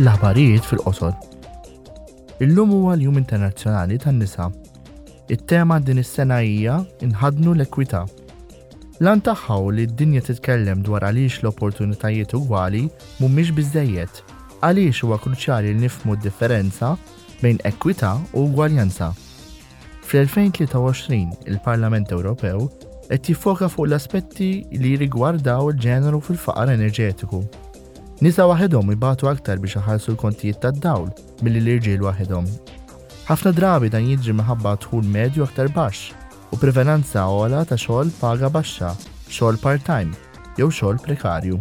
L-aħbarijiet fil-qosor. Illum huwa l-Jum Internazzjonali tan-Nisa. It-tema din is-sena hija Inħadnu l-Ekwità. L-għan tagħha hu li d-dinja titkellem dwar għaliex l-opportunitajiet ugwali mhumiex biżżejjed, għaliex huwa kruċjali li nifhmu d-differenza bejn ekwità u ugwaljanza. Fl-2023, il-Parlament Ewropew qed jiffoka fuq l-aspetti li jirrigwardaw il-ġeneru fil-faqar enerġetiku. Nisa waħedhom ibatu aktar biex iħallsu l-kontijiet tad-dawl milli l-irġiel waħedhom. Ħafna drabi dan jiġri minħabba dħul medju aktar baxx u prevalenza ogħla ta' xogħol paga baxxa, xogħol part-time jew xogħol prekarju.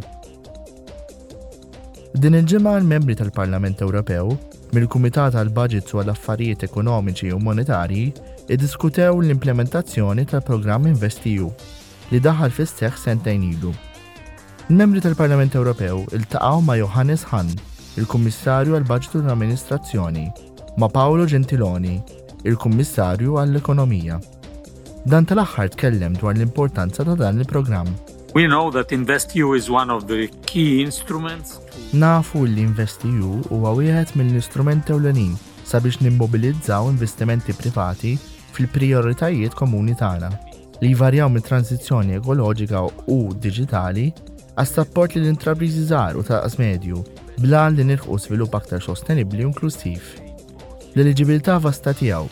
Din il-ġimgħa l-membri tal-Parlament Ewropew mill-Kumitat għal Budgets u għal Affarijiet Ekonomiċi u Monetarji iddiskutew l-implementazzjoni tal-programm InvestEU li daħal fis-seħħ sentejn ilu. Il-membri tal-Parlament Ewropew iltaqgħu ma' Johannes Hahn, il-Kummissarju għal Budget u l-Amministrazzjoni, ma' Paolo Gentiloni, il-Kummissarju għall-Ekonomija. Dan tal-aħħar tkellem dwar l-importanza ta' dan il-programm. We know that InvestEU is one of the key instruments. Nafu li InvestEU huwa wieħed mill-istrumenti ewlenin sabiex nimmobilizzaw investimenti privati fil-prijoritajiet komuni tagħna li jvarjaw mit transizzjoni ekoloġika u diġitali għas sapport li l-intrapriżi żgħar u ta' medju blan li nilħqu svilup aktar sostenibbli u inklusiv. L-eliġibilità vasta tiegħu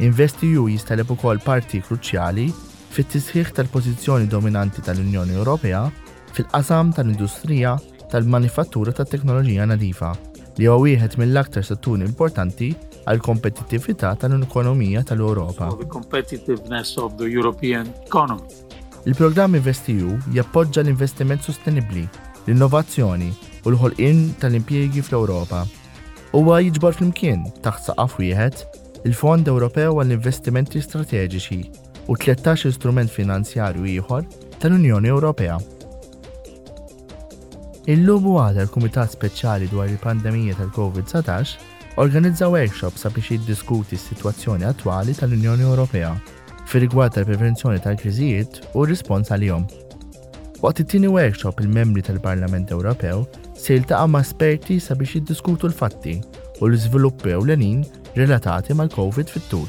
InvestEU jistaleb ukoll parti kruċjali fit-tisħiħ tal-pożizzjoni dominanti tal-Unjoni Ewropea fil-qasam tal-industrija tal-manifattura tat-teknoloġija nadifa, li huwa wieħed mill-aktar setturi importanti għall-kompetittività tal-ekonomija tal-Ewropa. Il-Programm InvestEU jappoġġa l-investiment sostenibbli, l-innovazzjoni u l-ħolqien tal-impjiegi fl-Ewropa. Huwa jiġbor flimkien, taħt saqaf wieħed, il-Fond Ewropew għall-Investimenti Strateġiċi u 13 strument finanzjarju ieħor tal-Unjoni Ewropea. Illum u għada l-Kumitat Speċjali dwar il-Pandemija tal-COVID-19 organizza workshop sabiex jiddiskuti s-sitwazzjoni attwali tal-Unjoni Ewropea fir-rigward tal-prevenzjoni tal-kriżijiet u r-rispons għalihom. Waqt it-tieni workshop il-membri tal-Parlament Ewropew se jiltaqa' ma' esperti sabiex jiddiskutu l-fatti u l-iżviluppi ewlenin relatati mal-Covid fit-tul.